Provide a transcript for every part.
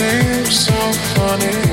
seems so funny.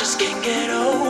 just can't get over.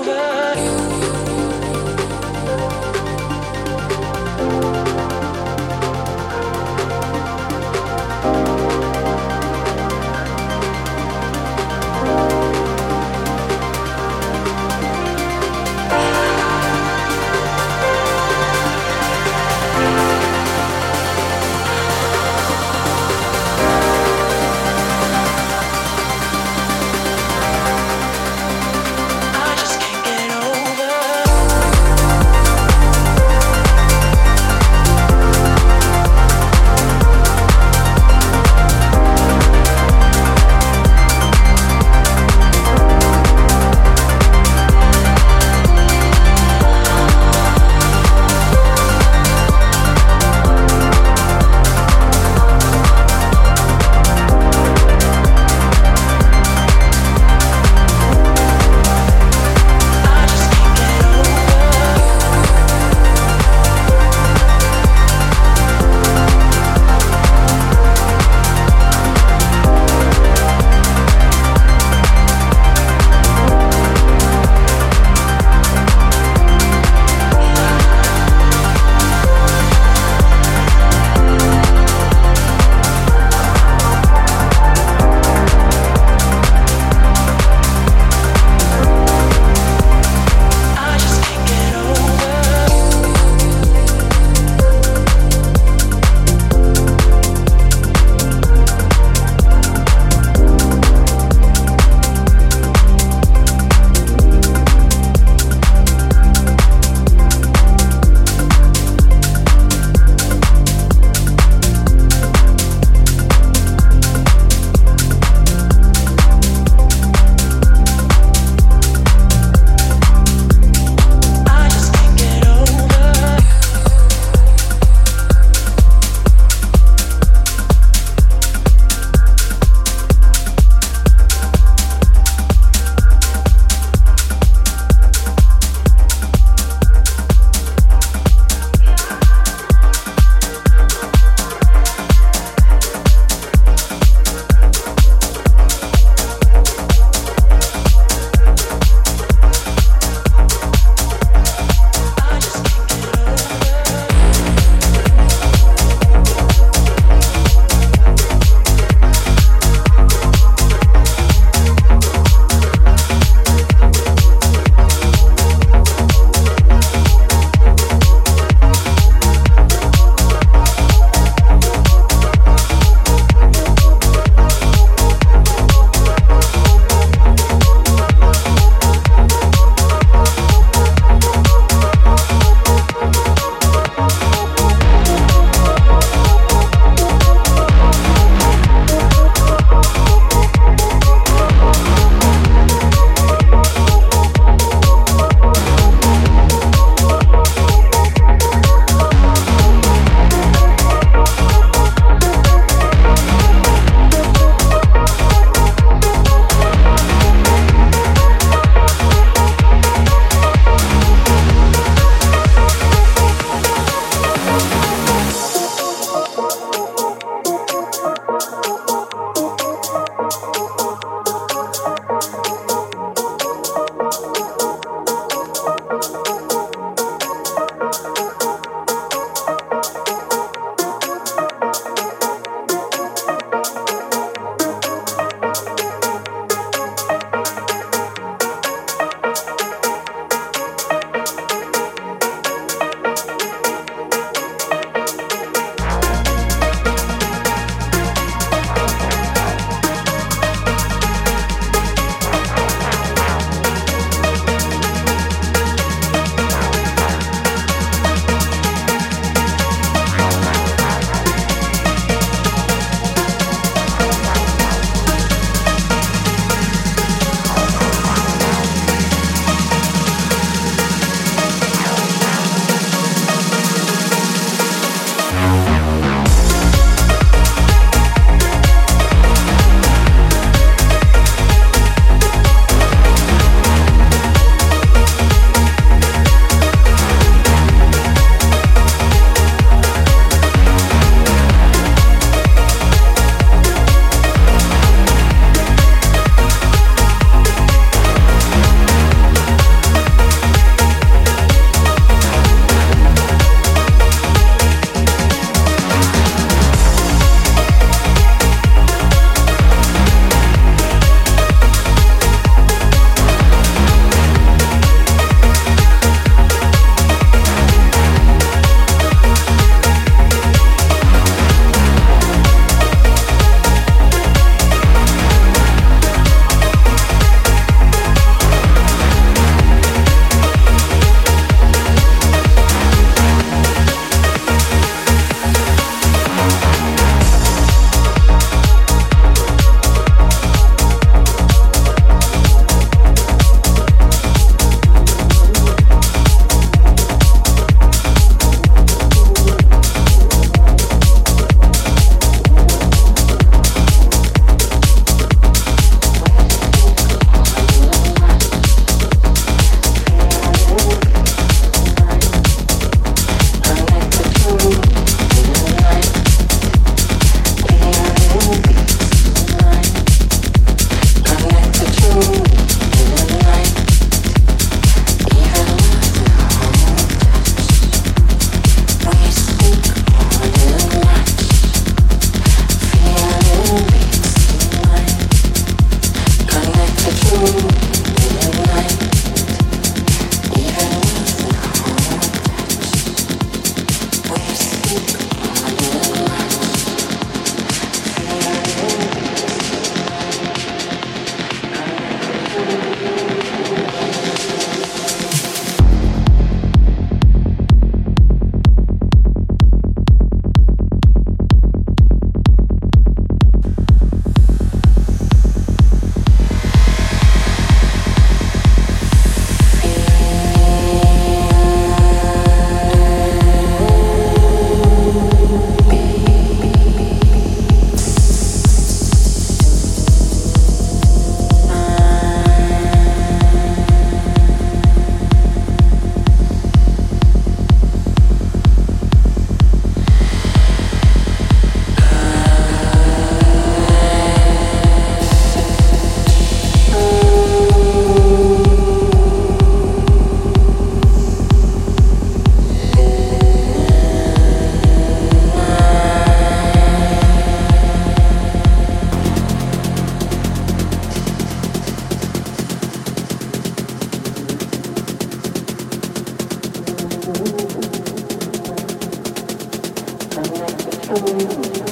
trouble you.